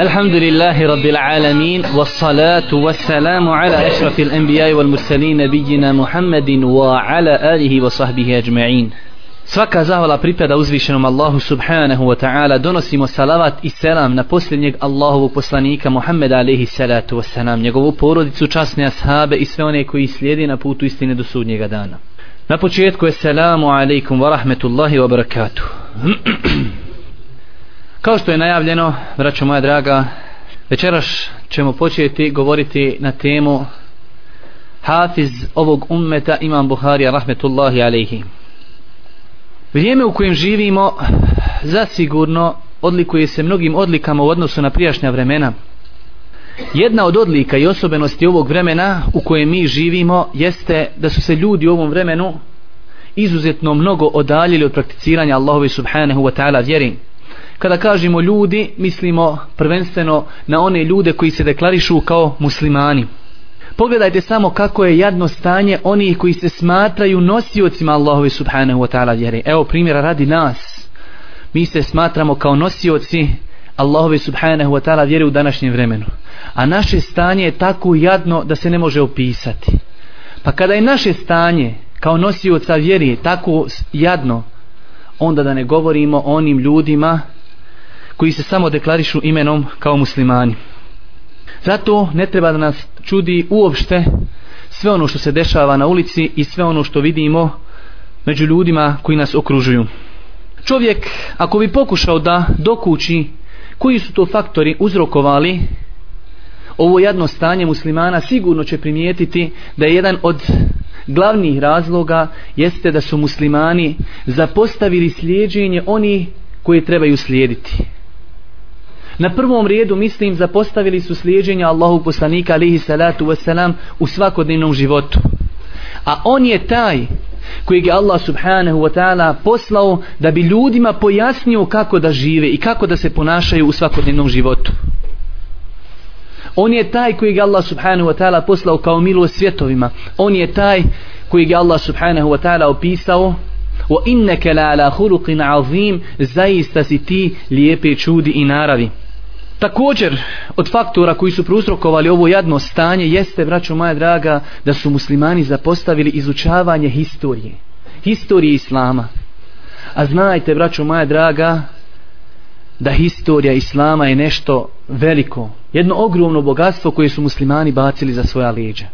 الحمد لله رب العالمين والصلاة والسلام على أشرف الأنبياء والمرسلين نبينا محمد وعلى آله وصحبه أجمعين Svaka zahvala pripada uzvišenom Allahu subhanahu wa ta'ala donosimo salavat i selam na posljednjeg Allahovog poslanika Muhammeda alaihi salatu wa salam njegovu porodicu, časne ashabe i sve one koji slijedi na putu istine do sudnjega dana na početku je selamu alaikum wa rahmetullahi wa barakatuh Kao što je najavljeno, braćo moja draga, večeras ćemo početi govoriti na temu Hafiz ovog ummeta Imam Buharija rahmetullahi alaihi. Vrijeme u kojem živimo zasigurno odlikuje se mnogim odlikama u odnosu na prijašnja vremena. Jedna od odlika i osobenosti ovog vremena u kojem mi živimo jeste da su se ljudi u ovom vremenu izuzetno mnogo odaljili od prakticiranja Allahove subhanahu wa ta'ala vjeri. Kada kažemo ljudi, mislimo prvenstveno na one ljude koji se deklarišu kao muslimani. Pogledajte samo kako je jadno stanje onih koji se smatraju nosiocima Allahove subhanahu wa ta'ala vjere. Evo primjera radi nas. Mi se smatramo kao nosioci Allahove subhanahu wa ta'ala vjere u današnjem vremenu. A naše stanje je tako jadno da se ne može opisati. Pa kada je naše stanje kao nosioca vjeri tako jadno, onda da ne govorimo o onim ljudima koji se samo deklarišu imenom kao muslimani. Zato ne treba da nas čudi uopšte sve ono što se dešava na ulici i sve ono što vidimo među ljudima koji nas okružuju. Čovjek, ako bi pokušao da dokući koji su to faktori uzrokovali ovo jedno stanje muslimana, sigurno će primijetiti da je jedan od glavnih razloga jeste da su muslimani zapostavili slijedženje oni koji trebaju slijediti. Na prvom redu mislim zapostavili su slijeđenja Allahu poslanika alihi salatu wasalam u svakodnevnom životu. A on je taj kojeg je Allah subhanahu wa ta'ala poslao da bi ljudima pojasnio kako da žive i kako da se ponašaju u svakodnevnom životu. On je taj kojeg je Allah subhanahu wa ta'ala poslao kao milo svjetovima. On je taj kojeg je Allah subhanahu wa ta'ala opisao wa innaka la ala khuluqin azim zaista si ti lijepe čudi i naravi Također, od faktora koji su prouzrokovali ovo jadno stanje, jeste, braćo moja draga, da su muslimani zapostavili izučavanje historije. Historije Islama. A znajte, braćo moja draga, da historija Islama je nešto veliko. Jedno ogromno bogatstvo koje su muslimani bacili za svoja leđa.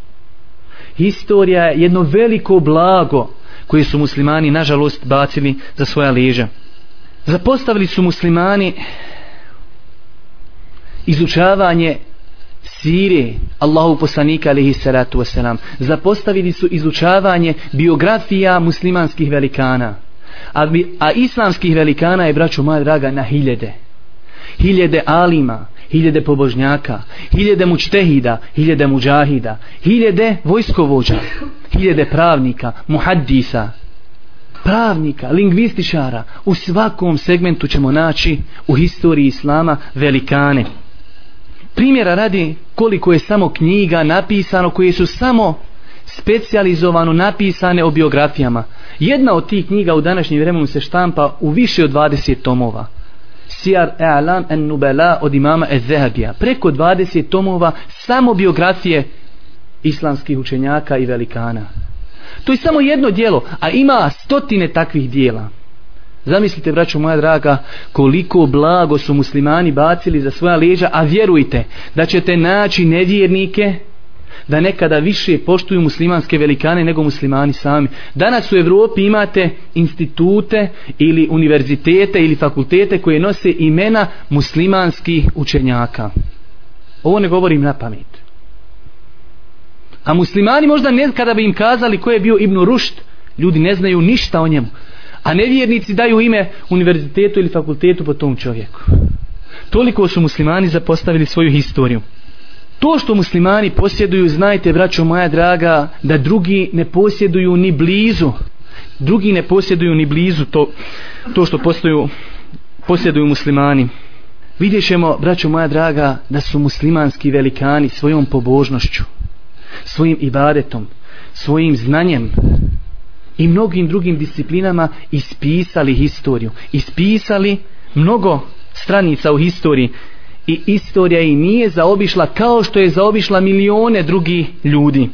Historija je jedno veliko blago koje su muslimani, nažalost, bacili za svoja leđa. Zapostavili su muslimani izučavanje sire Allahu poslanika alihi salatu wasalam zapostavili su izučavanje biografija muslimanskih velikana. A, bi, a islamskih velikana je braćo moja draga na hiljede. Hiljede alima hiljede pobožnjaka hiljede mučtehida hiljede muđahida hiljede vojskovođa hiljede pravnika muhaddisa pravnika, lingvističara. U svakom segmentu ćemo naći u historiji islama velikane primjera radi koliko je samo knjiga napisano koje su samo specijalizovano napisane o biografijama. Jedna od tih knjiga u današnjem vremenu se štampa u više od 20 tomova. Sijar E'alam en Nubela od imama Ezehabija. Preko 20 tomova samo biografije islamskih učenjaka i velikana. To je samo jedno dijelo, a ima stotine takvih dijela. Zamislite, braćo moja draga, koliko blago su muslimani bacili za svoja leđa, a vjerujte da ćete naći nevjernike da nekada više poštuju muslimanske velikane nego muslimani sami. Danas u Evropi imate institute ili univerzitete ili fakultete koje nose imena muslimanskih učenjaka. Ovo ne govorim na pamet. A muslimani možda ne, kada bi im kazali ko je bio Ibn Rušt, ljudi ne znaju ništa o njemu. A nevjernici daju ime univerzitetu ili fakultetu po tom čovjeku. Toliko su muslimani zapostavili svoju historiju. To što muslimani posjeduju, znajte, braćo moja draga, da drugi ne posjeduju ni blizu. Drugi ne posjeduju ni blizu to, to što postoju, posjeduju muslimani. Vidjet ćemo, braćo moja draga, da su muslimanski velikani svojom pobožnošću, svojim ibadetom, svojim znanjem, i mnogim drugim disciplinama ispisali historiju. Ispisali mnogo stranica u historiji i istorija i nije zaobišla kao što je zaobišla milione drugih ljudi.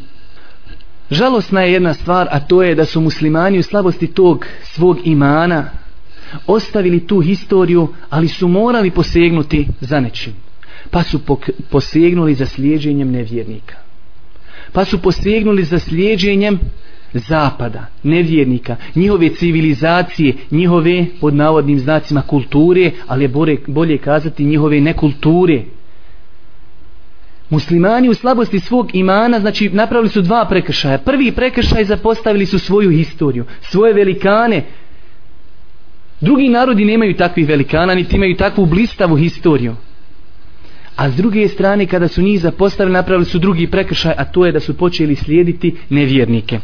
Žalosna je jedna stvar, a to je da su muslimani u slabosti tog svog imana ostavili tu historiju, ali su morali posegnuti za nečim. Pa su posegnuli za slijeđenjem nevjernika. Pa su posegnuli za slijeđenjem zapada, nevjernika, njihove civilizacije, njihove pod navodnim znacima kulture, ali je bolje, bolje kazati njihove nekulture. Muslimani u slabosti svog imana, znači napravili su dva prekršaja. Prvi prekršaj zapostavili su svoju historiju, svoje velikane. Drugi narodi nemaju takvih velikana, niti imaju takvu blistavu historiju. A s druge strane, kada su njih zapostavili, napravili su drugi prekršaj, a to je da su počeli slijediti nevjernike.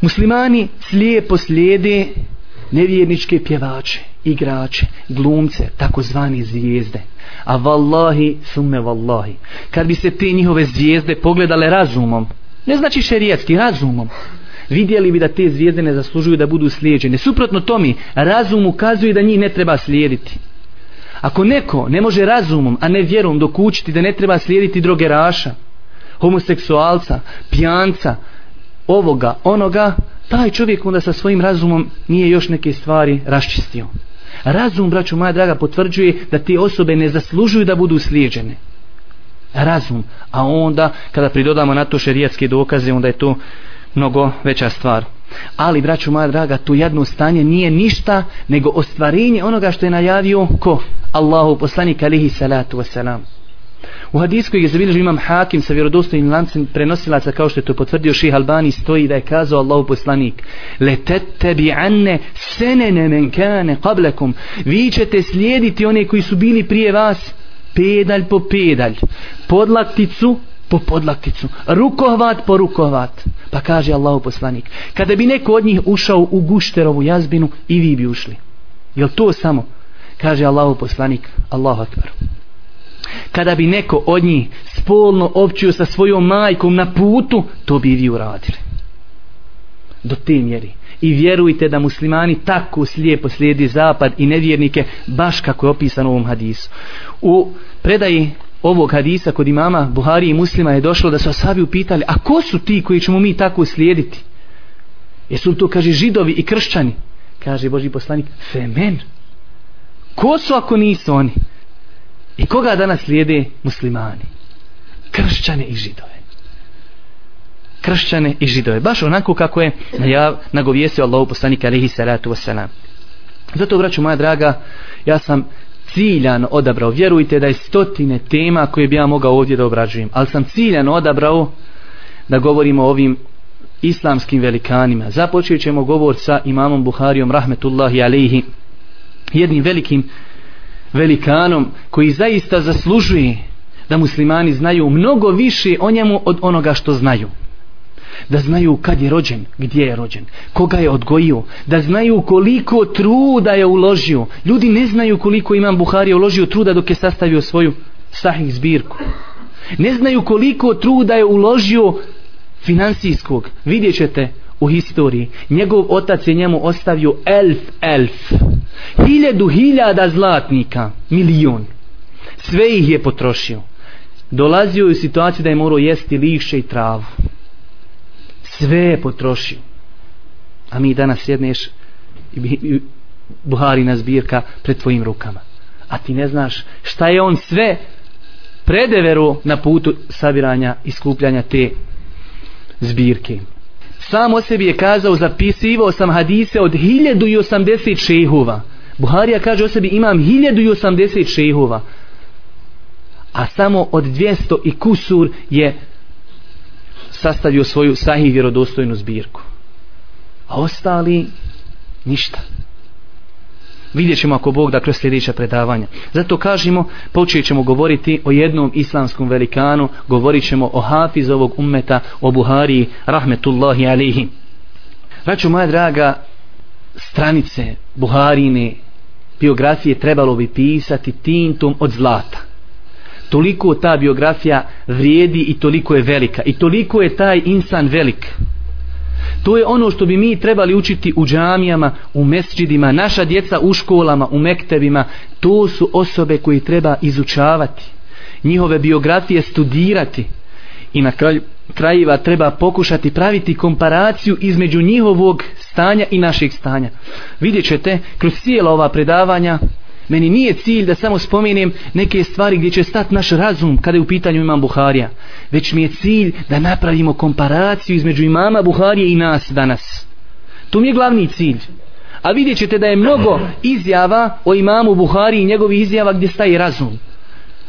Muslimani slijepo slijede nevjerničke pjevače, igrače, glumce, takozvani zvijezde. A vallahi, sume vallahi, kad bi se te njihove zvijezde pogledale razumom, ne znači šerijatski, razumom, vidjeli bi da te zvijezde ne zaslužuju da budu slijeđene. Suprotno tomi, razum ukazuje da njih ne treba slijediti. Ako neko ne može razumom, a ne vjerom dokučiti da ne treba slijediti drogeraša, homoseksualca, pijanca, ovoga, onoga, taj čovjek onda sa svojim razumom nije još neke stvari raščistio. Razum, braću moja draga, potvrđuje da te osobe ne zaslužuju da budu slijeđene. Razum. A onda, kada pridodamo na to šerijatske dokaze, onda je to mnogo veća stvar. Ali, braću moja draga, to jedno stanje nije ništa nego ostvarenje onoga što je najavio ko? Allahu poslanik alihi salatu wasalam. U hadisku koji je zabilježio imam hakim sa vjerodostojnim lancem prenosilaca kao što je to potvrdio ših Albani stoji da je kazao Allahu poslanik letete bi anne senene men kane qablekum vi ćete slijediti one koji su bili prije vas pedalj po pedalj podlakticu po podlakticu rukohvat po rukohvat pa kaže Allahu poslanik kada bi neko od njih ušao u gušterovu jazbinu i vi bi ušli. Jel to samo? Kaže Allahu poslanik Allahu akbar kada bi neko od njih spolno općio sa svojom majkom na putu, to bi vi uradili. Do te mjeri. I vjerujte da muslimani tako slijepo slijedi zapad i nevjernike, baš kako je opisano u ovom hadisu. U predaji ovog hadisa kod imama Buhari i muslima je došlo da su asabi upitali, a ko su ti koji ćemo mi tako slijediti? Jesu to, kaže, židovi i kršćani? Kaže Boži poslanik, femen. Ko su ako nisu oni? I koga danas slijede muslimani? Kršćane i židove. Kršćane i židove. Baš onako kako je najav, nagovjesio Allah poslanika alihi salatu wasalam. Zato, braću moja draga, ja sam ciljano odabrao, vjerujte da je stotine tema koje bi ja mogao ovdje da obrađujem, ali sam ciljano odabrao da govorimo o ovim islamskim velikanima. Započet ćemo govor sa imamom Buharijom, rahmetullahi alihi, jednim velikim velikanom koji zaista zaslužuje da muslimani znaju mnogo više o njemu od onoga što znaju. Da znaju kad je rođen, gdje je rođen, koga je odgojio, da znaju koliko truda je uložio. Ljudi ne znaju koliko imam Buhari uložio truda dok je sastavio svoju sahih zbirku. Ne znaju koliko truda je uložio finansijskog. Vidjet ćete u historiji. Njegov otac je njemu ostavio elf elf hiljadu hiljada zlatnika, milion. Sve ih je potrošio. Dolazio je u situaciju da je morao jesti lišće i travu. Sve je potrošio. A mi danas sjedneš i Buharina zbirka pred tvojim rukama. A ti ne znaš šta je on sve predeveru na putu sabiranja i skupljanja te zbirke. Sam o sebi je kazao, zapisivao sam hadise od 1080 šehova. Buharija kaže o sebi imam 1080 šehova. A samo od 200 i kusur je sastavio svoju sahih vjerodostojnu zbirku. A ostali ništa. Vidjet ćemo ako Bog da kroz sljedeća predavanja. Zato kažemo, počet ćemo govoriti o jednom islamskom velikanu, govorit ćemo o hafiz ovog ummeta, o Buhariji, rahmetullahi alihi. Vraću moja draga, stranice Buharine, biografije trebalo bi pisati tintom od zlata. Toliko ta biografija vrijedi i toliko je velika. I toliko je taj insan velik. To je ono što bi mi trebali učiti u džamijama, u mesđidima, naša djeca u školama, u mektebima. To su osobe koje treba izučavati. njihove biografije studirati i na kraju krajeva treba pokušati praviti komparaciju između njihovog stanja i našeg stanja. Vidjet ćete, kroz cijela ova predavanja, meni nije cilj da samo spomenem neke stvari gdje će stati naš razum kada je u pitanju imam Buharija, već mi je cilj da napravimo komparaciju između imama Buharije i nas danas. To mi je glavni cilj. A vidjet ćete da je mnogo izjava o imamu Buhari i njegovi izjava gdje staje razum.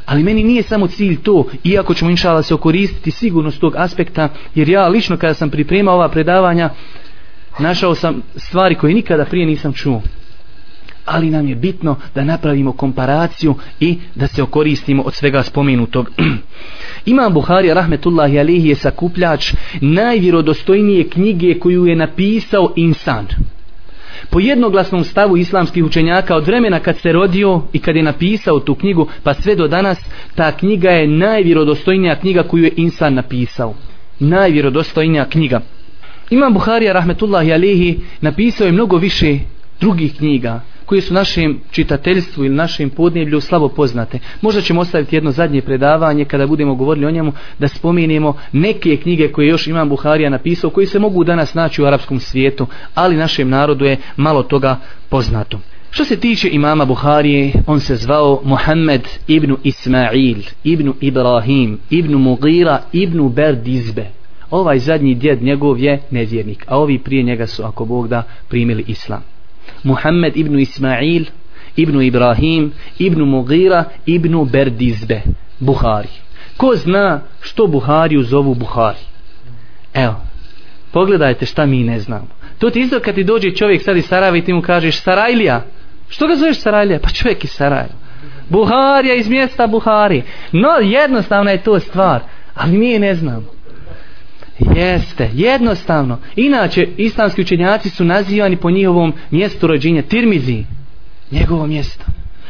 Ali meni nije samo cilj to, iako ćemo inšala se okoristiti sigurno s tog aspekta, jer ja lično kada sam pripremao ova predavanja, našao sam stvari koje nikada prije nisam čuo. Ali nam je bitno da napravimo komparaciju i da se okoristimo od svega spomenutog. Imam Buharija rahmetullahi alihi je sakupljač najvjerodostojnije knjige koju je napisao insan po jednoglasnom stavu islamskih učenjaka od vremena kad se rodio i kad je napisao tu knjigu pa sve do danas ta knjiga je najvjerodostojnija knjiga koju je insan napisao. Najvjerodostojnija knjiga. Imam Buharija rahmetullahi alihi napisao je mnogo više drugih knjiga koje su našem čitateljstvu ili našem podneblju slabo poznate. Možda ćemo ostaviti jedno zadnje predavanje kada budemo govorili o njemu da spomenemo neke knjige koje još Imam Buharija napisao koji se mogu danas naći u arapskom svijetu, ali našem narodu je malo toga poznato. Što se tiče imama Buharije, on se zvao Muhammed ibn Ismail, ibn Ibrahim, ibn Mugira, ibn Berdizbe. Ovaj zadnji djed njegov je nevjernik, a ovi prije njega su, ako Bog da, primili islam. Muhammed ibn Ismail ibn Ibrahim ibn Mugira ibn Berdizbe Buhari. Ko zna što Buhariju zovu Buhari? Evo pogledajte šta mi ne znamo. To ti isto kad ti dođe čovjek sad iz Sarajeva i ti mu kažeš Sarajlija. Što ga zoveš Sarajlija? Pa čovjek iz Sarajeva. Buharija iz mjesta Buhari no jednostavna je to stvar ali mi je ne znamo. Jeste, jednostavno. Inače, islamski učenjaci su nazivani po njihovom mjestu rođenja. Tirmizi, njegovo mjesto.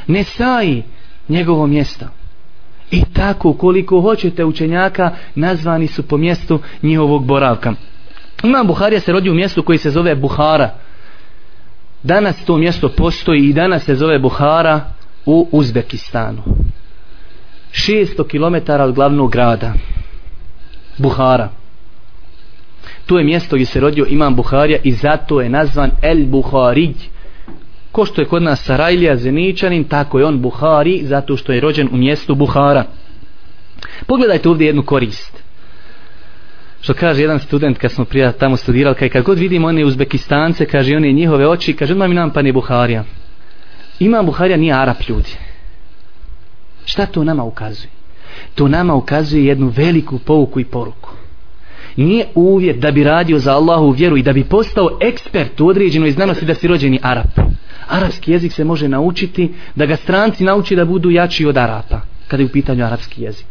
Nesai, njegovo mjesto. I tako, koliko hoćete učenjaka, nazvani su po mjestu njihovog boravka. Imam Buharija se rodio u mjestu koji se zove Buhara. Danas to mjesto postoji i danas se zove Buhara u Uzbekistanu. 600 km od glavnog grada. Buhara to je mjesto gdje se rodio imam Buharija i zato je nazvan El Buharij. Ko što je kod nas Sarajlija Zeničanin tako je on Buhari zato što je rođen u mjestu Buhara. Pogledajte ovdje jednu korist. Što kaže jedan student kad smo prija tamo studirali kaj kad god vidimo one Uzbekistance kaže one njihove oči kaže odmah mi nam pa ne Buharija. Imam Buharija nije Arab ljudi. Šta to nama ukazuje? To nama ukazuje jednu veliku pouku i poruku nije uvjet da bi radio za Allahu vjeru i da bi postao ekspert u određenoj znanosti da si rođeni Arap. Arapski jezik se može naučiti da ga stranci nauči da budu jači od Arapa kada je u pitanju arapski jezik.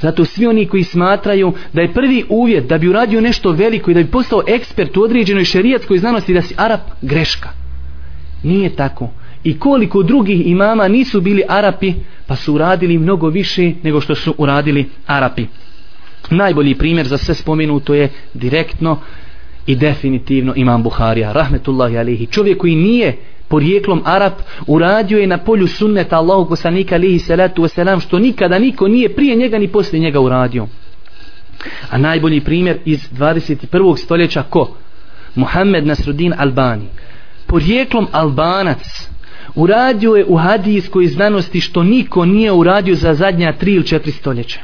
Zato svi oni koji smatraju da je prvi uvjet da bi uradio nešto veliko i da bi postao ekspert u određenoj šerijatskoj znanosti da si Arap, greška. Nije tako. I koliko drugih imama nisu bili Arapi, pa su uradili mnogo više nego što su uradili Arapi najbolji primjer za sve spomenuto je direktno i definitivno imam Buharija rahmetullahi alihi čovjek koji nije porijeklom Arab uradio je na polju sunneta Allahu poslanika alihi salatu wasalam što nikada niko nije prije njega ni poslije njega uradio a najbolji primjer iz 21. stoljeća ko? Muhammed Nasruddin Albani porijeklom Albanac uradio je u hadijskoj znanosti što niko nije uradio za zadnja tri ili četiri stoljeća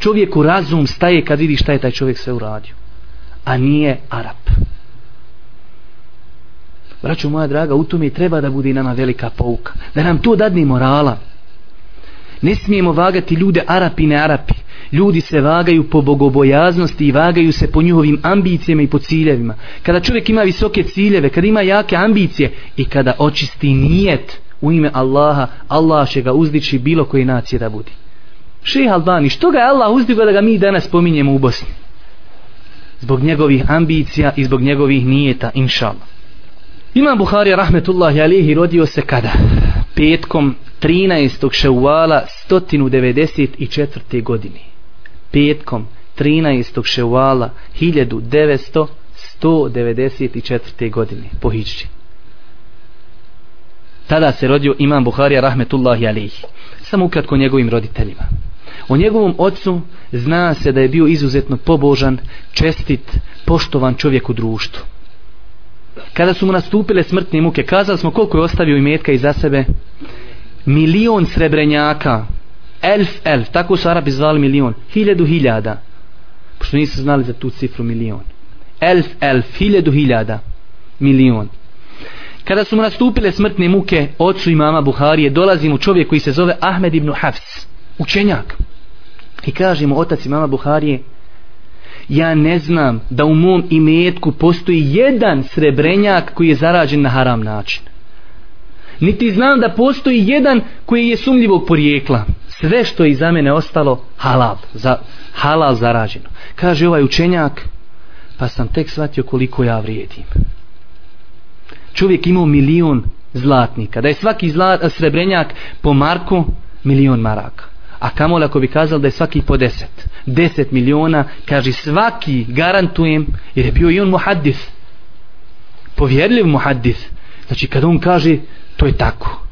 čovjeku razum staje kad vidi šta je taj čovjek sve uradio a nije Arab. Braćo moja draga u tome treba da bude nama velika pouka da nam to dadne morala. Ne smijemo vagati ljude Arapi ne Arapi. Ljudi se vagaju po bogobojaznosti i vagaju se po njihovim ambicijama i po ciljevima. Kada čovjek ima visoke ciljeve kada ima jake ambicije i kada očisti nijet u ime Allaha Allah će ga uzdići bilo koje nacije da budi Šeha Albani, što ga je Allah uzdigo da ga mi danas pominjemo u Bosni? Zbog njegovih ambicija i zbog njegovih nijeta, inša Allah. Imam Buhari, rahmetullahi alihi, rodio se kada? Petkom 13. ševala 194. godine. Petkom 13. ševala 1994. godine. Po. Tada se rodio Imam Buharija, rahmetullahi alihi samo ukratko njegovim roditeljima. O njegovom ocu zna se da je bio izuzetno pobožan, čestit, poštovan čovjek u društvu. Kada su mu nastupile smrtne muke, kazali smo koliko je ostavio imetka iza sebe. Milion srebrenjaka. Elf, elf. Tako su Arabi zvali milion. Hiljadu hiljada. Pošto nisu znali za tu cifru milion. Elf, elf. Hiljadu hiljada. Milion. Kada su mu nastupile smrtne muke, ocu imama Buharije, dolazi mu čovjek koji se zove Ahmed ibn Hafs. Učenjak. I kaže mu otac imama Buharije, ja ne znam da u mom imetku postoji jedan srebrenjak koji je zarađen na haram način. Niti znam da postoji jedan koji je sumljivog porijekla. Sve što je iza mene ostalo halal, za, halal zarađeno. Kaže ovaj učenjak, pa sam tek shvatio koliko ja vrijedim. Čovjek imao milion zlatnika. Da je svaki zlat, srebrenjak po marku, milion maraka. A kamol ako bi kazali da je svaki po deset. Deset miliona, kaže svaki, garantujem, jer je bio i on muhaddis. Povjerljiv muhaddis. Znači kada on kaže, to je tako.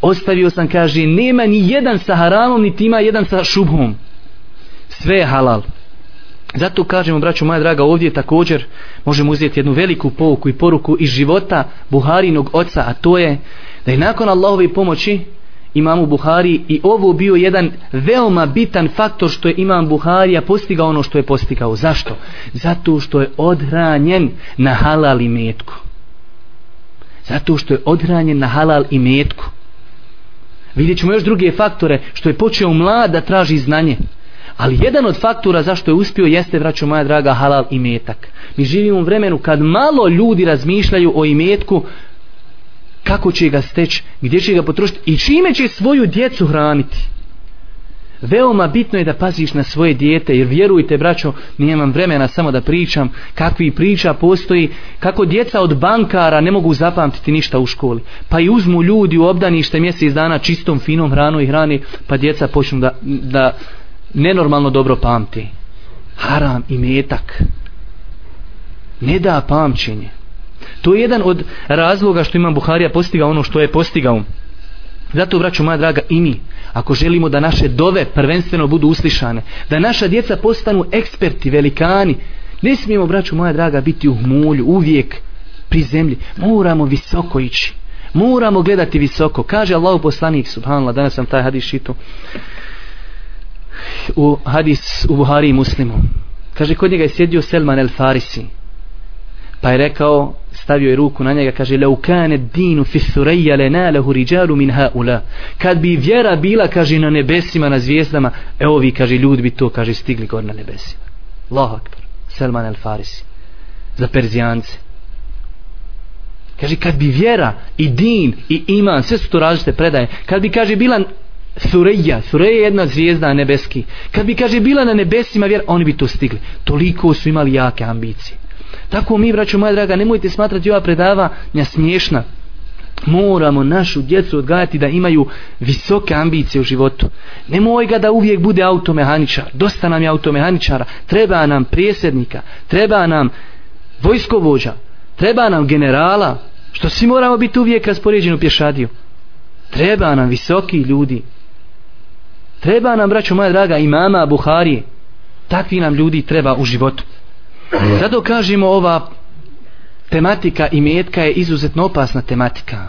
Ostavio sam, kaže, nema ni jedan sa haramom, niti ima jedan sa šubhom. Sve je halal. Zato kažemo, braćo moja draga, ovdje također možemo uzeti jednu veliku pouku i poruku iz života Buharinog oca, a to je da je nakon Allahove pomoći imamu Buhari i ovo bio jedan veoma bitan faktor što je imam Buharija postigao ono što je postigao. Zašto? Zato što je odhranjen na halal i metku. Zato što je odhranjen na halal i metku. Vidjet ćemo još druge faktore što je počeo mlad da traži znanje. Ali jedan od faktora zašto je uspio jeste, vraću moja draga, halal i metak. Mi živimo u vremenu kad malo ljudi razmišljaju o imetku, kako će ga steći, gdje će ga potrošiti i čime će svoju djecu hraniti. Veoma bitno je da paziš na svoje dijete, jer vjerujte, braćo, nemam vremena samo da pričam kakvi priča postoji, kako djeca od bankara ne mogu zapamtiti ništa u školi. Pa i uzmu ljudi u obdanište mjesec dana čistom, finom hranu i hrani, pa djeca počnu da, da nenormalno dobro pamti. Haram i metak. Ne da pamćenje. To je jedan od razloga što imam Buharija postigao ono što je postigao. Zato, braću moja draga, i mi, ako želimo da naše dove prvenstveno budu uslišane, da naša djeca postanu eksperti, velikani, ne smijemo, braću moja draga, biti u hmulju, uvijek pri zemlji. Moramo visoko ići. Moramo gledati visoko. Kaže Allah poslanik, subhanallah, danas sam taj hadis šito, u hadis u Buhari i Muslimu. Kaže, kod njega je sjedio Selman el Farisi. Pa je rekao, stavio je ruku na njega, kaže, leu kane dinu fi thureja le nalehu riđalu min haula. Kad bi vjera bila, kaže, na nebesima, na zvijezdama, evo vi, kaže, ljudi bi to, kaže, stigli gore na nebesima. Allahu akbar. Selman el Farisi. Za Perzijance. Kaže, kad bi vjera i din i iman, sve su to različite predaje, kad bi, kaže, bila Sureja, Sureja je jedna zvijezda nebeski. Kad bi, kaže, bila na nebesima vjera, oni bi to stigli. Toliko su imali jake ambicije. Tako mi, braćo moja draga, nemojte smatrati ova predavanja smiješna. Moramo našu djecu odgajati da imaju visoke ambicije u životu. Nemoj ga da uvijek bude automehaničar. Dosta nam je automehaničara. Treba nam prijesednika. Treba nam vojskovođa. Treba nam generala. Što svi moramo biti uvijek raspoređeni u pješadiju. Treba nam visoki ljudi. Treba nam, braćo moja draga, imama Buharije. Takvi nam ljudi treba u životu. Zato kažemo ova tematika i metka je izuzetno opasna tematika.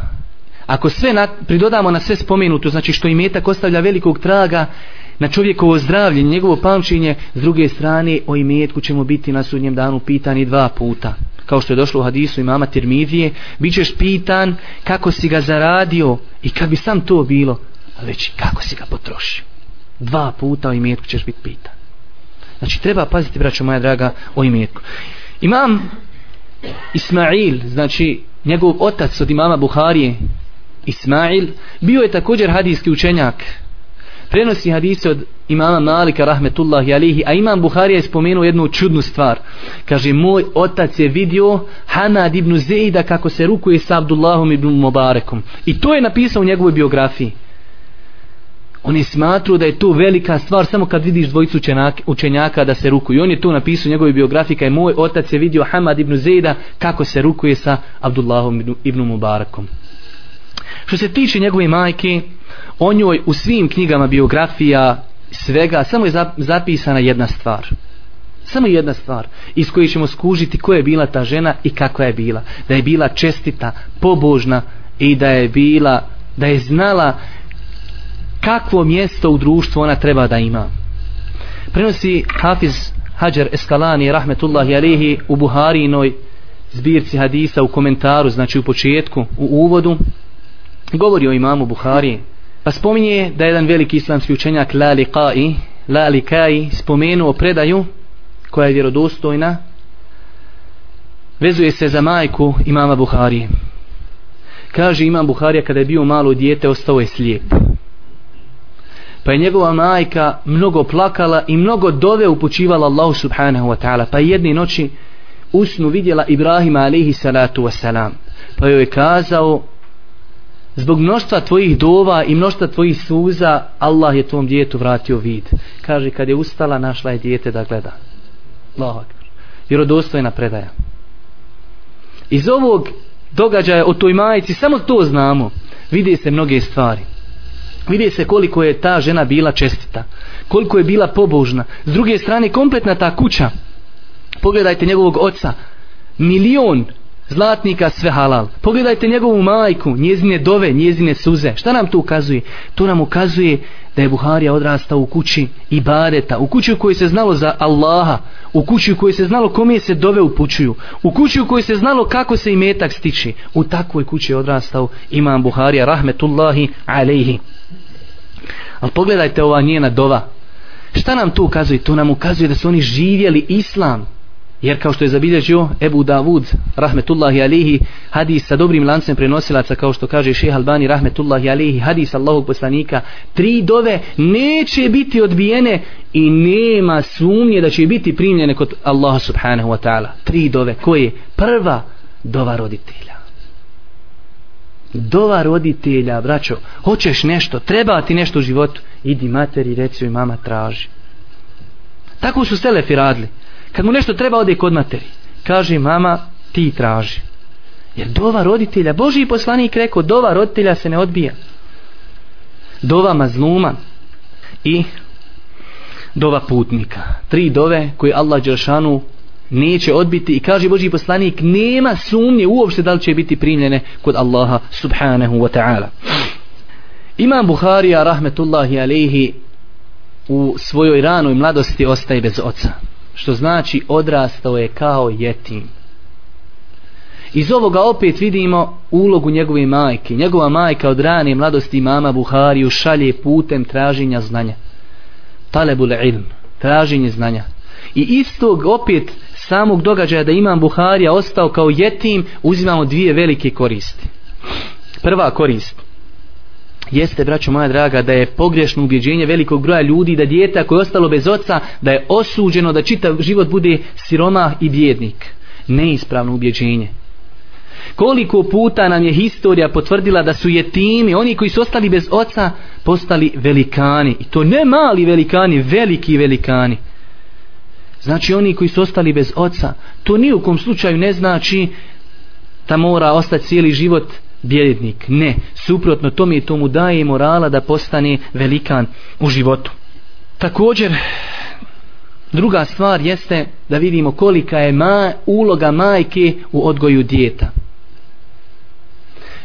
Ako sve na, pridodamo na sve spomenuto, znači što i metak ostavlja velikog traga na čovjekovo zdravlje, njegovo pamćenje, s druge strane o imetku ćemo biti na sudnjem danu pitani dva puta. Kao što je došlo u hadisu imama Tirmidije, bit ćeš pitan kako si ga zaradio i kad bi sam to bilo, već kako si ga potrošio. Dva puta o imetku ćeš biti pitan. Znači treba paziti, braćo moja draga, o imetku. Imam Ismail, znači njegov otac od imama Buharije, Ismail, bio je također hadijski učenjak. Prenosi hadise od imama Malika rahmetullahi alihi, a imam Buharija je spomenuo jednu čudnu stvar. Kaže, moj otac je vidio Hamad ibn Zeida kako se rukuje sa Abdullahom ibn Mubarekom. I to je napisao u njegovoj biografiji. On je smatruo da je to velika stvar samo kad vidiš dvojicu učenjaka da se rukuju. On je to napisao u njegovoj biografiji kaj moj otac je vidio Hamad ibn Zejda kako se rukuje sa Abdullahom ibn Mubarakom. Što se tiče njegove majke, o njoj u svim knjigama biografija svega samo je zapisana jedna stvar samo jedna stvar iz koje ćemo skužiti ko je bila ta žena i kako je bila da je bila čestita, pobožna i da je bila da je znala kakvo mjesto u društvu ona treba da ima? Prenosi Hafiz Hajar Eskalani rahmetullahi alihi u Buharinoj zbirci hadisa u komentaru znači u početku u uvodu. Govori o imamu Buhari pa spominje da je jedan veliki islamski učenjak Lali Lalikai Lali spomenuo predaju koja je vjerodostojna vezuje se za majku imama Buhari kaže imam Buharija kada je bio malo dijete ostao je slijep pa je njegova majka mnogo plakala i mnogo dove upućivala Allahu subhanahu wa ta'ala. Pa jedne noći usnu vidjela Ibrahima alaihi salatu wasalam pa joj je kazao zbog mnoštva tvojih dova i mnoštva tvojih suza Allah je tvom djetu vratio vid. Kaže kad je ustala našla je djete da gleda. Allahu akbar. Vjerodostojna predaja. Iz ovog događaja o toj majici samo to znamo. Vidi se mnoge stvari vidi se koliko je ta žena bila čestita koliko je bila pobožna. S druge strane kompletna ta kuća pogledajte njegovog oca milion zlatnika sve halal. Pogledajte njegovu majku njezine dove, njezine suze. Šta nam to ukazuje? to nam ukazuje da je Buharija odrastao u kući ibadeta u kući u kojoj se znalo za Allaha u kući u kojoj se znalo kome se dove upućuju u kući u kojoj se znalo kako se imetak stiči u takvoj kući je odrastao imam Buharija rahmetullahi alejhi ali pogledajte ova njena dova. Šta nam to ukazuje? to nam ukazuje da su oni živjeli islam. Jer kao što je zabilježio Ebu Davud rahmetullahi alihi hadis sa dobrim lancem prenosilaca kao što kaže šeha Albani rahmetullahi alihi hadis Allahog poslanika tri dove neće biti odbijene i nema sumnje da će biti primljene kod Allaha subhanahu wa ta'ala. Tri dove. Koje prva dova roditelja? Dova roditelja braćo hoćeš nešto treba ti nešto u životu? Idi materi reci joj mama traži. Tako su selefi radili. Kad mu nešto treba ode kod materi. Kaže mama ti traži. Jer dova roditelja Boži poslanik rekao dova roditelja se ne odbija. Dova mazluma i dova putnika. Tri dove koje Allah Đeršanu neće odbiti. I kaže Boži poslanik nema sumnje uopšte da li će biti primljene kod Allaha subhanahu wa ta'ala. Imam Buharija rahmetullahi alejhi u svojoj ranoj mladosti ostaje bez oca što znači odrastao je kao jetim iz ovoga opet vidimo ulogu njegove majke. Njegova majka od rane mladosti mama Buhariju šalje putem traženja znanja. Talebul ilm traženje znanja. I istog opet samog događaja da imam Buharija ostao kao jetim uzimamo dvije velike koristi prva korist jeste, braćo moja draga, da je pogrešno ubjeđenje velikog broja ljudi da dijete koje je ostalo bez oca, da je osuđeno da čitav život bude siroma i bjednik. Neispravno ubjeđenje. Koliko puta nam je historija potvrdila da su jetimi, oni koji su ostali bez oca, postali velikani. I to ne mali velikani, veliki velikani. Znači oni koji su ostali bez oca, to ni u kom slučaju ne znači da mora ostati cijeli život bjednik. Ne, suprotno tome i tomu daje morala da postane velikan u životu. Također, druga stvar jeste da vidimo kolika je ma, uloga majke u odgoju djeta.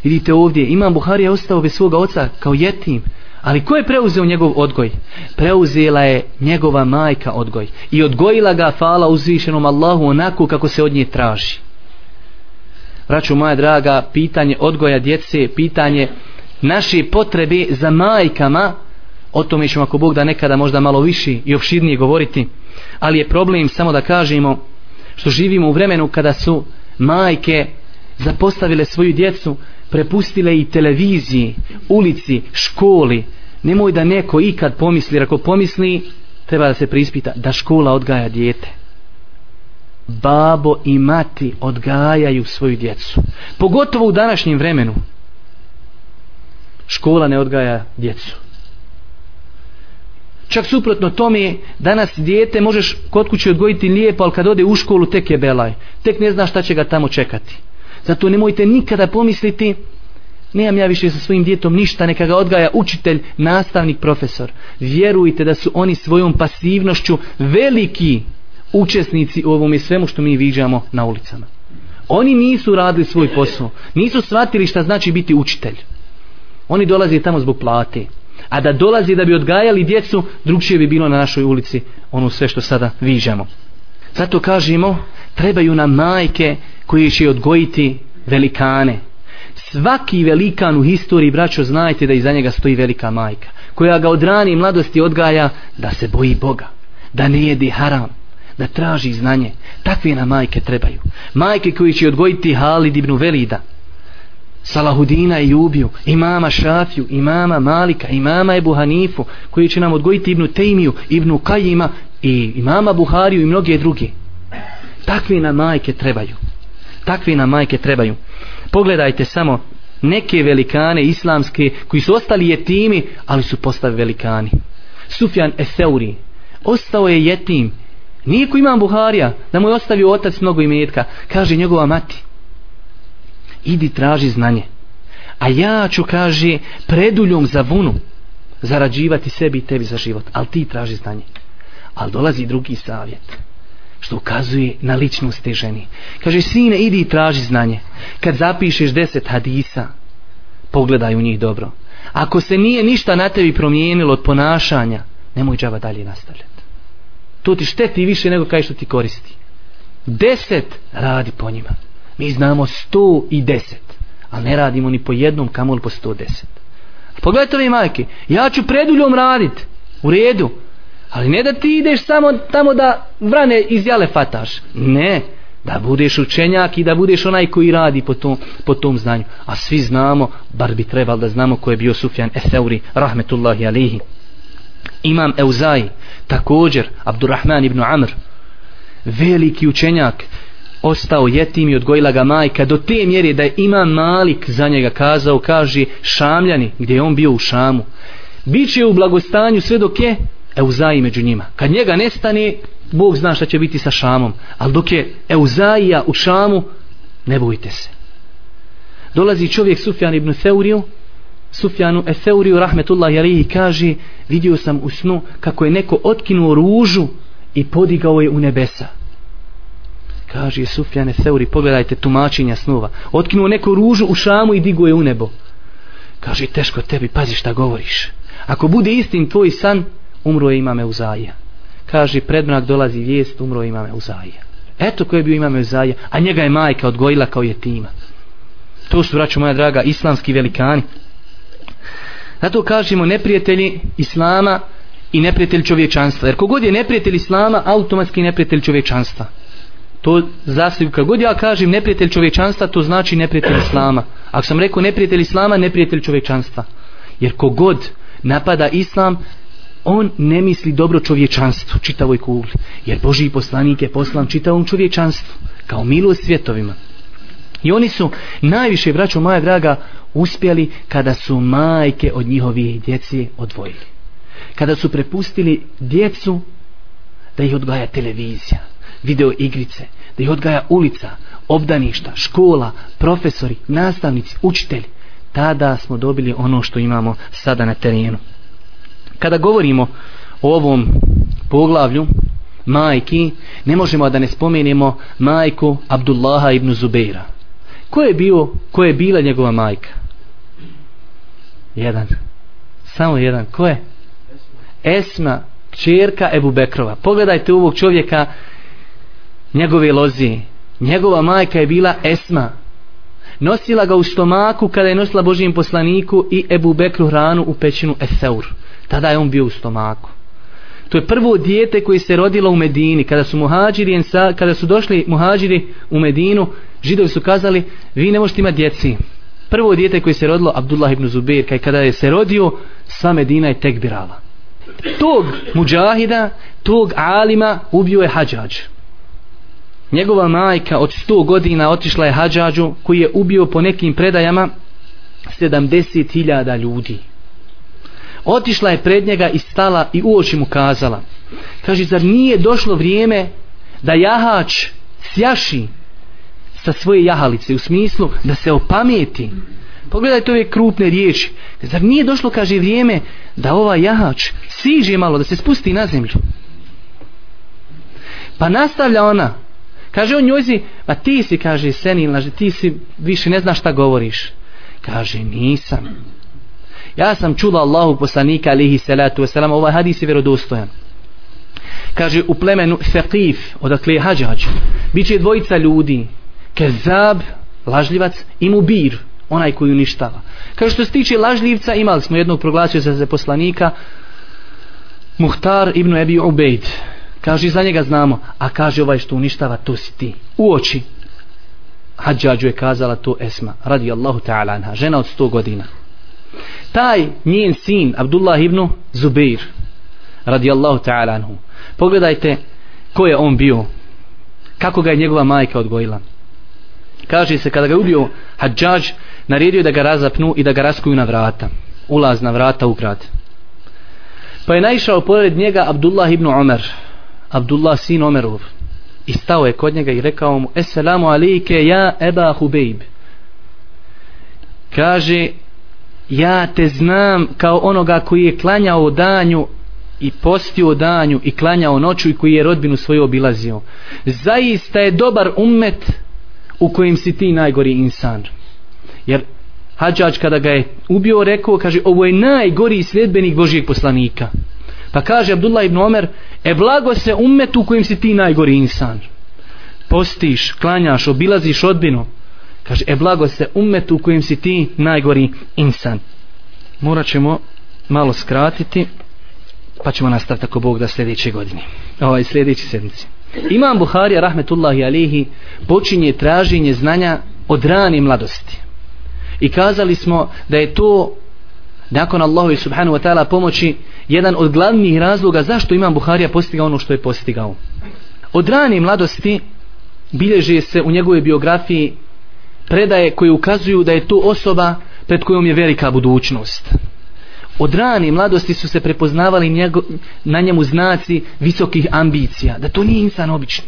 Vidite ovdje, Imam Buhari je ostao bez svoga oca kao jetim, ali ko je preuzeo njegov odgoj? Preuzela je njegova majka odgoj i odgojila ga fala uzvišenom Allahu onako kako se od nje traži. Braćo moja draga, pitanje odgoja djece, pitanje naše potrebe za majkama, o tome ćemo ako Bog da nekada možda malo više i opširnije govoriti, ali je problem samo da kažemo što živimo u vremenu kada su majke zapostavile svoju djecu, prepustile i televiziji, ulici, školi. Nemoj da neko ikad pomisli, ako pomisli, treba da se prispita da škola odgaja dijete babo i mati odgajaju svoju djecu. Pogotovo u današnjem vremenu. Škola ne odgaja djecu. Čak suprotno tome, danas dijete možeš kod kuće odgojiti lijepo, ali kad ode u školu tek je belaj. Tek ne zna šta će ga tamo čekati. Zato nemojte nikada pomisliti nemam ja više sa svojim djetom ništa, neka ga odgaja učitelj, nastavnik, profesor. Vjerujte da su oni svojom pasivnošću veliki učesnici u ovom i svemu što mi viđamo na ulicama. Oni nisu radili svoj posao, nisu shvatili šta znači biti učitelj. Oni dolaze tamo zbog plate. A da dolazi da bi odgajali djecu, drugčije bi bilo na našoj ulici ono sve što sada viđamo. Zato kažemo, trebaju nam majke koji će odgojiti velikane. Svaki velikan u historiji, braćo, znajte da iza njega stoji velika majka, koja ga od rani mladosti odgaja da se boji Boga, da ne jedi haram, da traži znanje. Takve nam majke trebaju. Majke koji će odgojiti Halid ibn Velida, Salahudina i Jubiju, imama Šafiju, imama Malika, imama Ebu Hanifu, koji će nam odgojiti Ibnu Tejmiju, Ibnu Kajima i imama Buhariju i mnoge druge. Takve nam majke trebaju. Takve nam majke trebaju. Pogledajte samo neke velikane islamske koji su ostali jetimi, ali su postali velikani. Sufjan Eseuri ostao je jetim. Nije ko imam Buharija, da mu je ostavio otac mnogo imetka. Kaže njegova mati, idi traži znanje. A ja ću, kaže, preduljom za vunu zarađivati sebi i tebi za život. Ali ti traži znanje. Ali dolazi drugi savjet što ukazuje na ličnost te ženi. Kaže, sine, idi i traži znanje. Kad zapišeš deset hadisa, pogledaj u njih dobro. Ako se nije ništa na tebi promijenilo od ponašanja, nemoj džava dalje nastavljati. To ti šteti više nego kaj što ti koristi. Deset radi po njima. Mi znamo sto i deset. Ali ne radimo ni po jednom kamol po sto deset. Pogledajte ove majke. Ja ću preduljom radit. U redu. Ali ne da ti ideš samo tamo da vrane iz jale fataš. Ne. Da budeš učenjak i da budeš onaj koji radi po tom, po tom znanju. A svi znamo, bar bi trebalo da znamo ko je bio Sufjan Efeuri, rahmetullahi alihi. Imam Euzai, također, Abdurrahman ibn Amr, veliki učenjak, ostao jetim i odgojila ga majka do te mjere da je Imam Malik za njega kazao, kaže Šamljani, gdje je on bio u Šamu. Biće u blagostanju sve dok je Euzaji među njima. Kad njega nestane, Bog zna šta će biti sa Šamom. Ali dok je Euzaija u Šamu, ne bojte se. Dolazi čovjek Sufjan ibn Seuriju, Sufjanu Eseuriju, rahmetullahi alihi, kaže, vidio sam u snu kako je neko otkinuo ružu i podigao je u nebesa. Kaže Sufjan Eseuri, pogledajte tumačenja snova. Otkinuo neko ružu u Šamu i digo je u nebo. Kaže, teško tebi, pazi šta govoriš. Ako bude istin tvoj san, umro je imame Uzaija. Kaže, predmrak dolazi vijest, umro je imame Uzaija. Eto ko je bio imame Uzaija, a njega je majka odgojila kao jetima. To su, braću moja draga, islamski velikani. Zato kažemo neprijatelji Islama i neprijatelj čovječanstva. Jer kogod je neprijatelj Islama, automatski neprijatelj čovječanstva. To zasljub, kogod god ja kažem neprijatelj čovječanstva, to znači neprijatelj Islama. Ako sam rekao neprijatelj Islama, neprijatelj čovječanstva. Jer kogod napada Islam, on ne misli dobro čovječanstvu, čitavoj kugli. Jer Boži poslanik je poslan čitavom čovječanstvu, kao milost svjetovima. I oni su najviše, braćo moja draga, uspjeli kada su majke od njihovih djeci odvojili. Kada su prepustili djecu da ih odgaja televizija, video igrice, da ih odgaja ulica, obdaništa, škola, profesori, nastavnici, učitelji, tada smo dobili ono što imamo sada na terenu kada govorimo o ovom poglavlju majki, ne možemo da ne spomenemo majku Abdullaha ibn Zubeira. Ko je bio, ko je bila njegova majka? Jedan. Samo jedan. Ko je? Esma, čerka Ebu Bekrova. Pogledajte ovog čovjeka, njegove lozi. Njegova majka je bila Esma. Nosila ga u stomaku kada je nosila Božijem poslaniku i Ebu Bekru hranu u pećinu Eseur. Tada je on bio u stomaku. To je prvo dijete koje se rodilo u Medini. Kada su muhađiri, kada su došli muhađiri u Medinu, židovi su kazali, vi ne možete imati djeci. Prvo dijete koje se rodilo, Abdullah ibn Zubir, kaj kada je se rodio, sva Medina je tek birala. Tog muđahida, tog alima, ubio je hađađ. Njegova majka od 100 godina otišla je hađađu, koji je ubio po nekim predajama 70.000 ljudi otišla je pred njega i stala i u oči mu kazala kaže zar nije došlo vrijeme da jahač sjaši sa svoje jahalice u smislu da se opamijeti. Pogledajte ove krupne riječi. Zar nije došlo, kaže, vrijeme da ova jahač siže malo, da se spusti na zemlju? Pa nastavlja ona. Kaže on njojzi, pa ti si, kaže, senilna, ti si više ne znaš šta govoriš. Kaže, nisam. Ja sam čula Allahu poslanika alihi salatu wasalam, ovaj hadis je vjerodostojan. Kaže, u plemenu Thaqif, odakle je hađađ, bit će dvojica ljudi, kezab, lažljivac, i mubir, onaj koji uništava. Kaže, što se tiče lažljivca, imali smo jednog proglasio za, za poslanika, Muhtar ibn Ebi Ubejd. Kaže, za njega znamo, a kaže ovaj što uništava, to si ti. U oči. Hadžađu je kazala to Esma, radi Allahu ta'ala anha, žena od 100 godina taj njen sin Abdullah ibn Zubair radijallahu ta'ala anhu. Pogledajte ko je on bio kako ga je njegova majka odgojila. Kaže se kada ga ubio Hadžađ, naredio da ga razapnu i da ga raskuju na vrata. Ulaz na vrata u grad. Pa je naišao pored njega Abdullah ibn Omer. Abdullah sin Omerov. I stao je kod njega i rekao mu Esselamu alike ja Eba Hubeib kaže ja te znam kao onoga koji je klanjao danju i postio danju i klanjao noću i koji je rodbinu svoju obilazio. Zaista je dobar ummet u kojim si ti najgori insan. Jer Hadžač kada ga je ubio rekao, kaže ovo je najgori sljedbenik Božijeg poslanika. Pa kaže Abdullah ibn Omer, e blago se ummet u kojim si ti najgori insan. Postiš, klanjaš, obilaziš odbinu, kaže e blago se umetu u kojem si ti najgori insan. Morat ćemo malo skratiti pa ćemo nastaviti ako Bog da sljedeće godine. Ovaj sljedeći sedmici Imam Buharija rahmetullahi alihi počinje traženje znanja od rane mladosti. I kazali smo da je to nakon Allahu i subhanahu wa ta'ala pomoći jedan od glavnih razloga zašto Imam Buharija postigao ono što je postigao. Od rane mladosti bilježe se u njegovoj biografiji predaje koje ukazuju da je to osoba pred kojom je velika budućnost. Od rane mladosti su se prepoznavali njego, na njemu znaci visokih ambicija. Da to nije insan obični.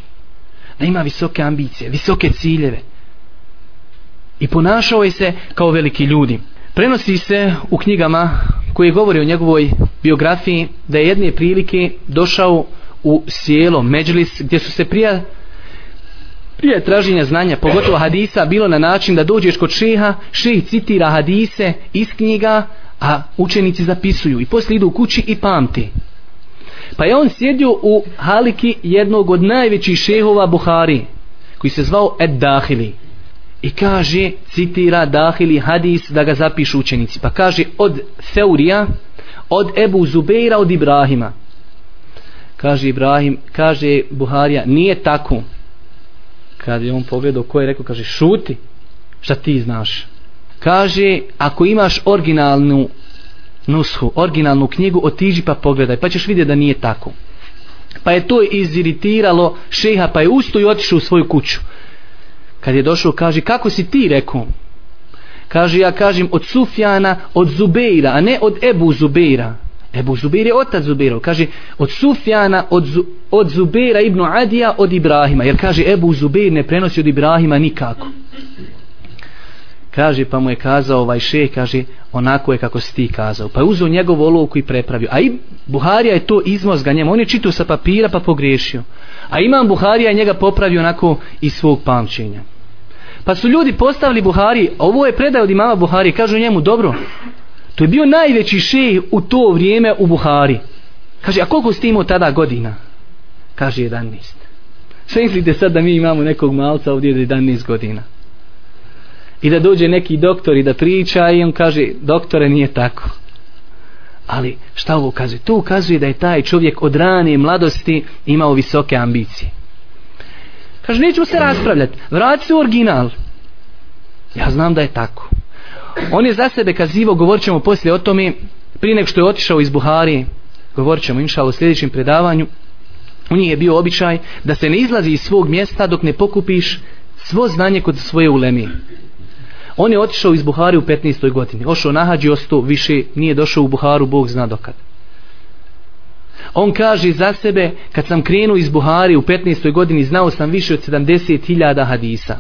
Da ima visoke ambicije, visoke ciljeve. I ponašao je se kao veliki ljudi. Prenosi se u knjigama koje govori o njegovoj biografiji da je jedne prilike došao u sjelo Međlis gdje su se prija prije traženja znanja, pogotovo hadisa, bilo na način da dođeš kod šeha, šeh citira hadise iz knjiga, a učenici zapisuju i poslije idu u kući i pamti. Pa je on sjedio u haliki jednog od najvećih šehova Buhari, koji se zvao Ed Dahili. I kaže, citira Dahili hadis da ga zapišu učenici. Pa kaže od Feurija, od Ebu Zubeira, od Ibrahima. Kaže Ibrahim, kaže Buharija, nije tako kad je on pogledao ko je rekao, kaže šuti, šta ti znaš? Kaže, ako imaš originalnu nushu, originalnu knjigu, otiži pa pogledaj, pa ćeš vidjeti da nije tako. Pa je to iziritiralo šeha, pa je usto i otišao u svoju kuću. Kad je došao, kaže, kako si ti rekao? Kaže, ja kažem od Sufjana, od Zubeira, a ne od Ebu Zubeira. Ebu Zubir je otac Zubirov. Kaže, od Sufjana, od, Zu, od Zubira ibn Adija, od Ibrahima. Jer kaže, Ebu Zubir ne prenosi od Ibrahima nikako. Kaže, pa mu je kazao ovaj šeh, kaže, onako je kako si ti kazao. Pa je uzeo njegovu olovku i prepravio. A i Buharija je to izmozga njemu. On je čitao sa papira pa pogriješio. A imam Buharija njega popravio onako iz svog pamćenja. Pa su ljudi postavili Buhari, ovo je predaj od imama Buhari, kažu njemu, dobro, To je bio najveći šejh u to vrijeme u Buhari. Kaže, a koliko ste imao tada godina? Kaže, 11. Sve mislite sad da mi imamo nekog malca ovdje od 11 godina. I da dođe neki doktor i da priča i on kaže, doktore nije tako. Ali šta ovo ukazuje? To ukazuje da je taj čovjek od rane mladosti imao visoke ambicije. Kaže, nećemo se raspravljati. Vrati se u original. Ja znam da je tako. On je za sebe kazivo, govorit ćemo poslije o tome, prije nek što je otišao iz Buhari, govorit ćemo inša u sljedećem predavanju, u njih je bio običaj da se ne izlazi iz svog mjesta dok ne pokupiš svo znanje kod svoje ulemi. On je otišao iz Buhari u 15. godini. Ošao nahađi ostao više, nije došao u Buharu, Bog zna dokad. On kaže za sebe, kad sam krenuo iz Buhari u 15. godini, znao sam više od 70.000 hadisa.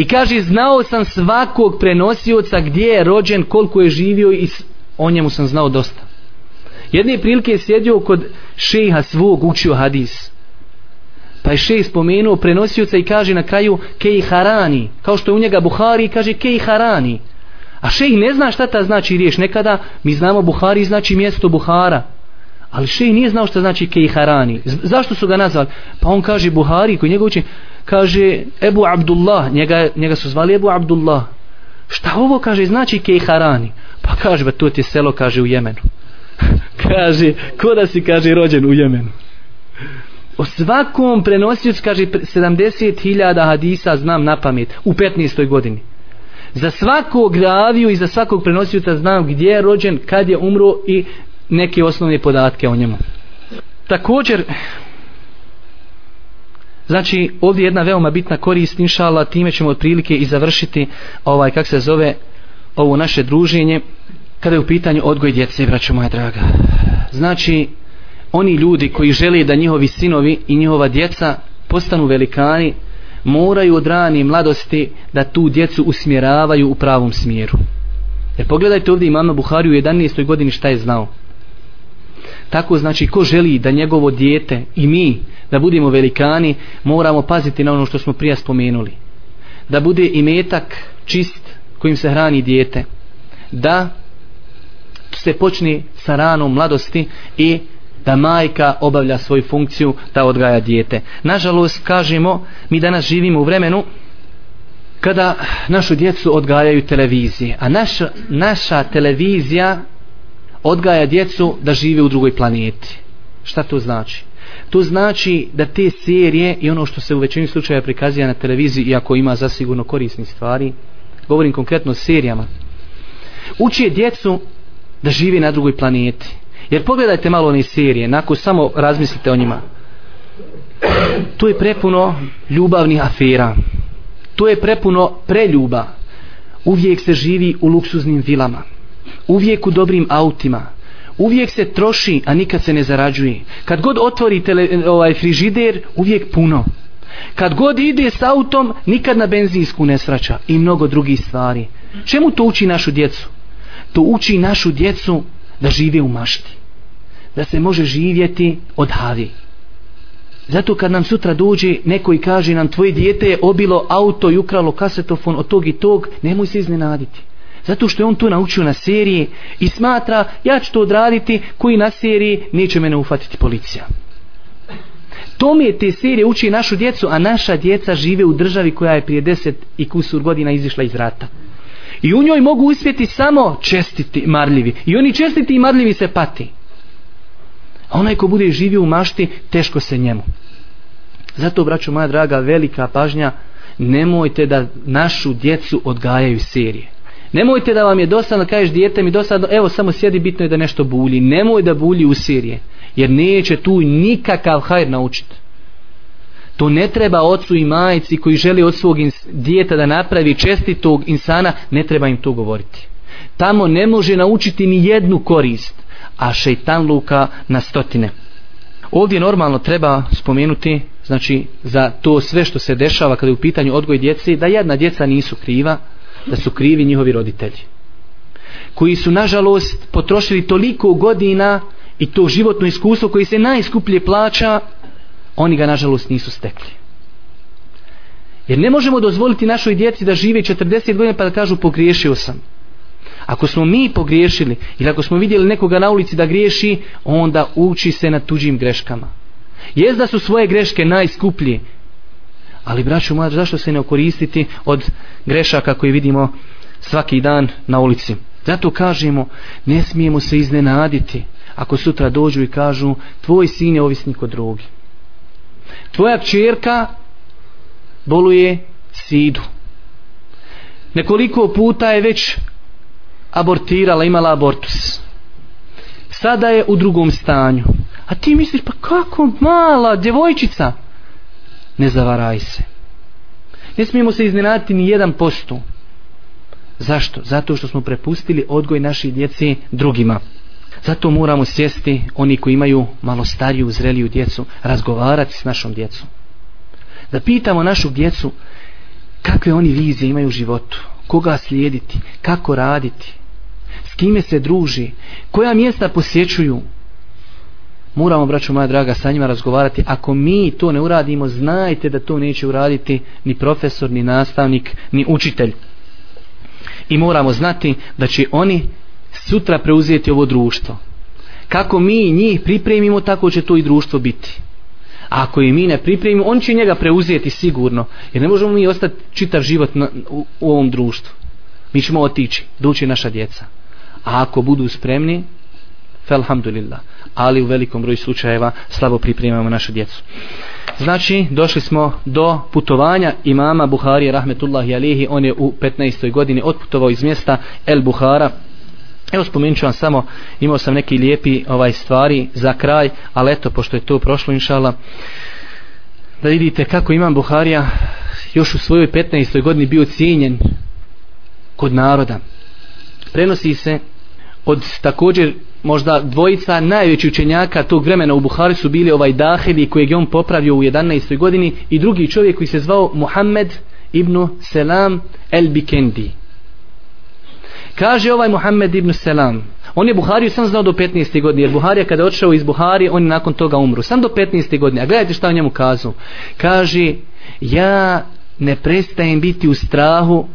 I kaže, znao sam svakog prenosioca gdje je rođen, koliko je živio i o njemu sam znao dosta. Jedne prilike je sjedio kod šeha svog, učio hadis. Pa je šej spomenuo prenosioca i kaže na kraju Kej Harani. Kao što je u njega Buhari kaže Kej Harani. A šej ne zna šta ta znači riješ. Nekada mi znamo Buhari znači mjesto Buhara. Ali šej nije znao šta znači Kej Harani. Zašto su ga nazvali? Pa on kaže Buhari koji njega uči kaže Ebu Abdullah. Njega, njega su zvali Ebu Abdullah. Šta ovo kaže znači Kej Harani? Pa kaže ba to ti je selo kaže u Jemenu. kaže ko da si kaže rođen u Jemenu o svakom prenosiocu kaže 70.000 hadisa znam na pamet u 15. godini za svakog raviju i za svakog prenosioca znam gdje je rođen kad je umro i neke osnovne podatke o njemu također znači ovdje jedna veoma bitna korist inšala time ćemo otprilike i završiti ovaj kak se zove ovo naše druženje kada je u pitanju odgoj djece braćo moja draga znači oni ljudi koji žele da njihovi sinovi i njihova djeca postanu velikani moraju od rani mladosti da tu djecu usmjeravaju u pravom smjeru jer pogledajte ovdje imama Buhari u 11. godini šta je znao tako znači ko želi da njegovo dijete i mi da budemo velikani moramo paziti na ono što smo prije spomenuli da bude i metak čist kojim se hrani dijete da se počne sa ranom mladosti i da majka obavlja svoju funkciju da odgaja dijete. Nažalost, kažemo, mi danas živimo u vremenu kada našu djecu odgajaju televizije, a naša, naša televizija odgaja djecu da žive u drugoj planeti. Šta to znači? To znači da te serije i ono što se u većini slučaja prikazuje na televiziji, iako ima zasigurno korisni stvari, govorim konkretno o serijama, uči djecu da živi na drugoj planeti. Jer pogledajte malo one serije, nakon samo razmislite o njima. Tu je prepuno ljubavnih afera. Tu je prepuno preljuba. Uvijek se živi u luksuznim vilama. Uvijek u dobrim autima. Uvijek se troši, a nikad se ne zarađuje. Kad god otvori tele, ovaj frižider, uvijek puno. Kad god ide s autom, nikad na benzinsku ne svraća I mnogo drugih stvari. Čemu to uči našu djecu? To uči našu djecu da žive u mašti da se može živjeti od havi. Zato kad nam sutra dođe neko i kaže nam tvoje dijete je obilo auto i ukralo kasetofon od tog i tog, nemoj se iznenaditi. Zato što je on to naučio na seriji i smatra ja ću to odraditi koji na seriji neće mene ufatiti policija. Tome te serije uči našu djecu, a naša djeca žive u državi koja je prije deset i kusur godina izišla iz rata. I u njoj mogu uspjeti samo čestiti marljivi. I oni čestiti i marljivi se pati. A onaj ko bude živio u mašti, teško se njemu. Zato, braću moja draga, velika pažnja, nemojte da našu djecu odgajaju serije. Nemojte da vam je dosadno, kažeš dijete mi dosadno, evo samo sjedi, bitno je da nešto bulji. Nemoj da bulji u sirije, jer neće tu nikakav hajr naučiti. To ne treba ocu i majici koji želi od svog dijeta da napravi čestitog insana, ne treba im to govoriti. Tamo ne može naučiti ni jednu korist a šeitan luka na stotine. Ovdje normalno treba spomenuti, znači, za to sve što se dešava kada je u pitanju odgoj djece, da jedna djeca nisu kriva, da su krivi njihovi roditelji. Koji su, nažalost, potrošili toliko godina i to životno iskustvo koji se najskuplje plaća, oni ga, nažalost, nisu stekli. Jer ne možemo dozvoliti našoj djeci da žive 40 godina pa da kažu pogriješio sam. Ako smo mi pogriješili ili ako smo vidjeli nekoga na ulici da griješi, onda uči se na tuđim greškama. Jest da su svoje greške najskuplje, ali braću moja, zašto se ne okoristiti od grešaka koje vidimo svaki dan na ulici? Zato kažemo, ne smijemo se iznenaditi ako sutra dođu i kažu tvoj sin je ovisnik od drogi. Tvoja čerka boluje sidu. Nekoliko puta je već abortirala, imala abortus. Sada je u drugom stanju. A ti misliš, pa kako mala djevojčica? Ne zavaraj se. Ne smijemo se iznenaditi ni jedan posto. Zašto? Zato što smo prepustili odgoj naših djeci drugima. Zato moramo sjesti, oni koji imaju malo stariju, zreliju djecu, razgovarati s našom djecom. Da pitamo našu djecu, kakve oni vizije imaju u životu, koga slijediti, kako raditi, s kime se druži, koja mjesta posjećuju. Moramo, braćo moja draga, sa njima razgovarati. Ako mi to ne uradimo, znajte da to neće uraditi ni profesor, ni nastavnik, ni učitelj. I moramo znati da će oni sutra preuzeti ovo društvo. Kako mi njih pripremimo, tako će to i društvo biti. A ako i mi ne pripremimo, on će njega preuzeti sigurno. Jer ne možemo mi ostati čitav život na, u, u ovom društvu. Mi ćemo otići, doći naša djeca. A ako budu spremni, felhamdulillah. Ali u velikom broju slučajeva slabo pripremamo našu djecu. Znači, došli smo do putovanja imama Buhari, rahmetullahi alihi. On je u 15. godini otputovao iz mjesta El Buhara, Evo spomenut ću vam samo, imao sam neki lijepi ovaj stvari za kraj, ali eto, pošto je to prošlo, inšala, da vidite kako imam Buharija još u svojoj 15. godini bio cijenjen kod naroda. Prenosi se od također možda dvojica najveći učenjaka tog vremena u Buhari su bili ovaj Dahedi kojeg je on popravio u 11. godini i drugi čovjek koji se zvao Muhammed ibn Selam el Bikendi. Kaže ovaj Muhammed ibn Selam, on je Buhariju sam znao do 15. godine, jer Buharija kada je odšao iz Buhari, on je nakon toga umru. Sam do 15. godine. A gledajte šta o njemu kazao. Kaže, ja ne prestajem biti u strahu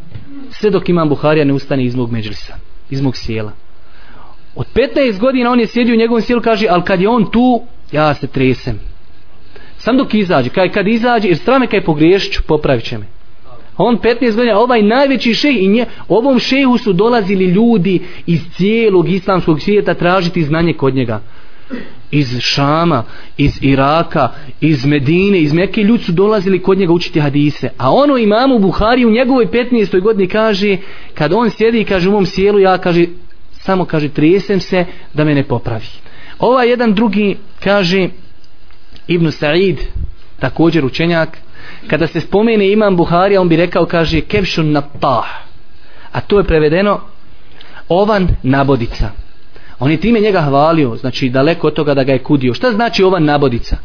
sve dok imam Buharija ne ustane iz mog međlisa, iz mog sjela. Od 15 godina on je sjedio u njegovom sjelu, kaže, ali kad je on tu, ja se tresem. Sam dok izađe, kad, kad izađe, jer strame kaj je pogriješću, popravit će me on 15 godina, ovaj najveći šejh i nje, ovom šehu su dolazili ljudi iz cijelog islamskog svijeta tražiti znanje kod njega. Iz Šama, iz Iraka, iz Medine, iz Mekke ljudi su dolazili kod njega učiti hadise. A ono imamu Buhari u njegovoj 15. godini kaže, kad on sjedi i kaže u mom sjelu, ja kaže, samo kaže, tresem se da me ne popravi. Ova jedan drugi kaže, Ibn Sa'id, također učenjak, kada se spomene imam Buharija on bi rekao kaže kevšun na tah a to je prevedeno ovan nabodica. On je time njega hvalio znači daleko od toga da ga je kudio. Šta znači ovan nabodica?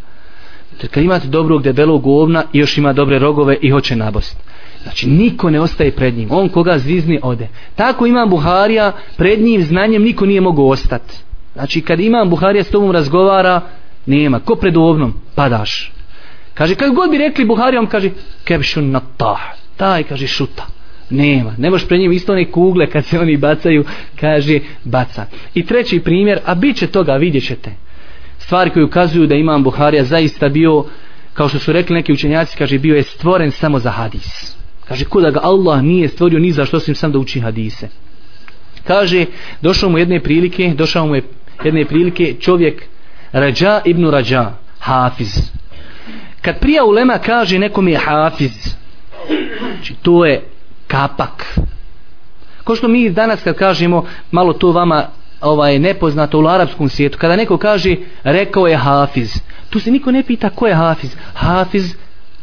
Kad imate dobrog debelog govna i još ima dobre rogove i hoće nabost znači niko ne ostaje pred njim on koga zvizni ode tako imam Buharija pred njim znanjem niko nije mogao ostati znači kad imam Buharija s tobom razgovara nema, ko pred ovnom padaš Kaže, kad god bi rekli Buharijom, on kaže, kebšun na tah. Taj, kaže, šuta. Nema. Ne možeš pred njim isto one kugle kad se oni bacaju, kaže, baca. I treći primjer, a bit će toga, vidjet ćete. Stvari koje ukazuju da imam Buharija zaista bio, kao što su rekli neki učenjaci, kaže, bio je stvoren samo za hadis. Kaže, kuda ga Allah nije stvorio ni za što osim sam da uči hadise. Kaže, došao mu jedne prilike, došao mu je jedne prilike čovjek Rađa ibn Rađa, hafiz, kad prija ulema kaže nekom je hafiz. Znači to je kapak. Ko što mi danas kad kažemo malo to vama ovaj nepoznato u arapskom svijetu kada neko kaže rekao je hafiz tu se niko ne pita ko je hafiz. Hafiz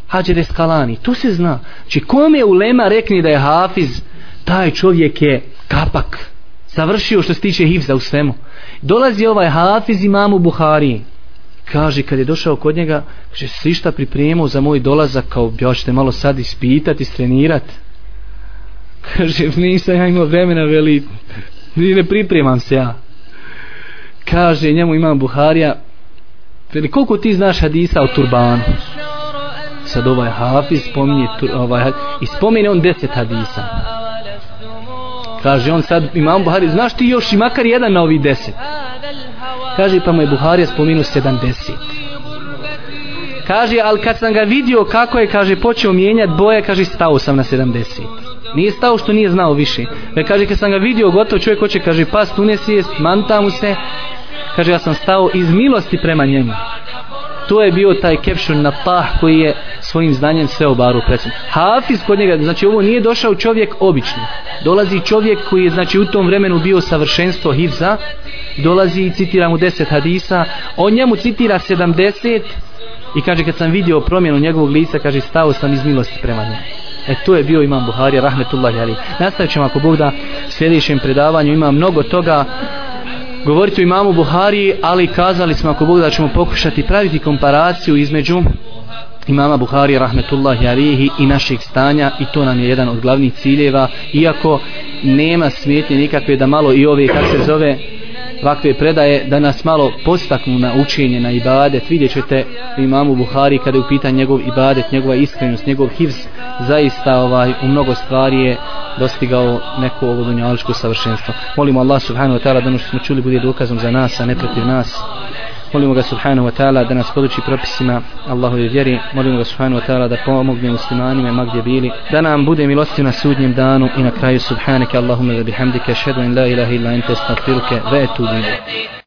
hađer eskalani to se zna. Či kome ulema rekni da je hafiz taj čovjek je kapak. Završio što se tiče hivza u svemu. Dolazi ovaj hafiz imamu Buhariji kaže kad je došao kod njega kaže si šta pripremao za moj dolazak kao ja ćete malo sad ispitati istrenirati kaže nisam ja imao vremena veli ni ne pripremam se ja. Kaže njemu imam Buharija veli koliko ti znaš hadisa o turbanu? Sad ovaj hafiz spominje ovaj, i spomine on deset hadisa. Kaže on sad imam Buhari znaš ti još i makar jedan na ovi deset? Kaže pa mu je Buharija spomenuo 70 kaže ali kad sam ga vidio kako je kaže počeo mijenjati boje kaže stao sam na 70 nije stao što nije znao više. Ve kaže kad sam ga vidio gotovo čovjek hoće kaže pas tu ne sjest manta mu se. Kaže ja sam stao iz milosti prema njemu to je bio taj kepšun na tah koji je svojim znanjem sve obaru presen. Hafiz kod njega, znači ovo nije došao čovjek obični. Dolazi čovjek koji je znači u tom vremenu bio savršenstvo Hivza, dolazi i citira mu 10 hadisa, on njemu citira 70 i kaže kad sam vidio promjenu njegovog lica, kaže stao sam iz milosti prema njemu. E to je bio imam Buharija, rahmetullahi ali. Nastavit ćemo ako Bog da sljedećem predavanju ima mnogo toga govoriti o imamu Buhari, ali kazali smo ako Bog da ćemo pokušati praviti komparaciju između imama Buhari rahmetullahi alihi i naših stanja i to nam je jedan od glavnih ciljeva iako nema smetnje nikakve da malo i ove kak se zove ovakve predaje da nas malo postaknu na učenje, na ibadet. Vidjet ćete imamu Buhari kada je u pitanju njegov ibadet, njegova iskrenost, njegov hivz, zaista ovaj, u mnogo stvari je dostigao neko ovo dunjaličko savršenstvo. Molimo Allah subhanahu wa ta'ala da ono što smo čuli bude dokazom za nas, a ne protiv nas. Molimo ga subhanahu wa ta'ala da nas poduči propisima Allahove vjeri. Molimo ga subhanahu wa ta'ala da pomogne muslimanima ma gdje bili. Da nam bude milostiv na sudnjem danu i na kraju subhanaka Allahumma da bihamdika. Šhedu in la ilaha illa ente stagfiruke ve etubu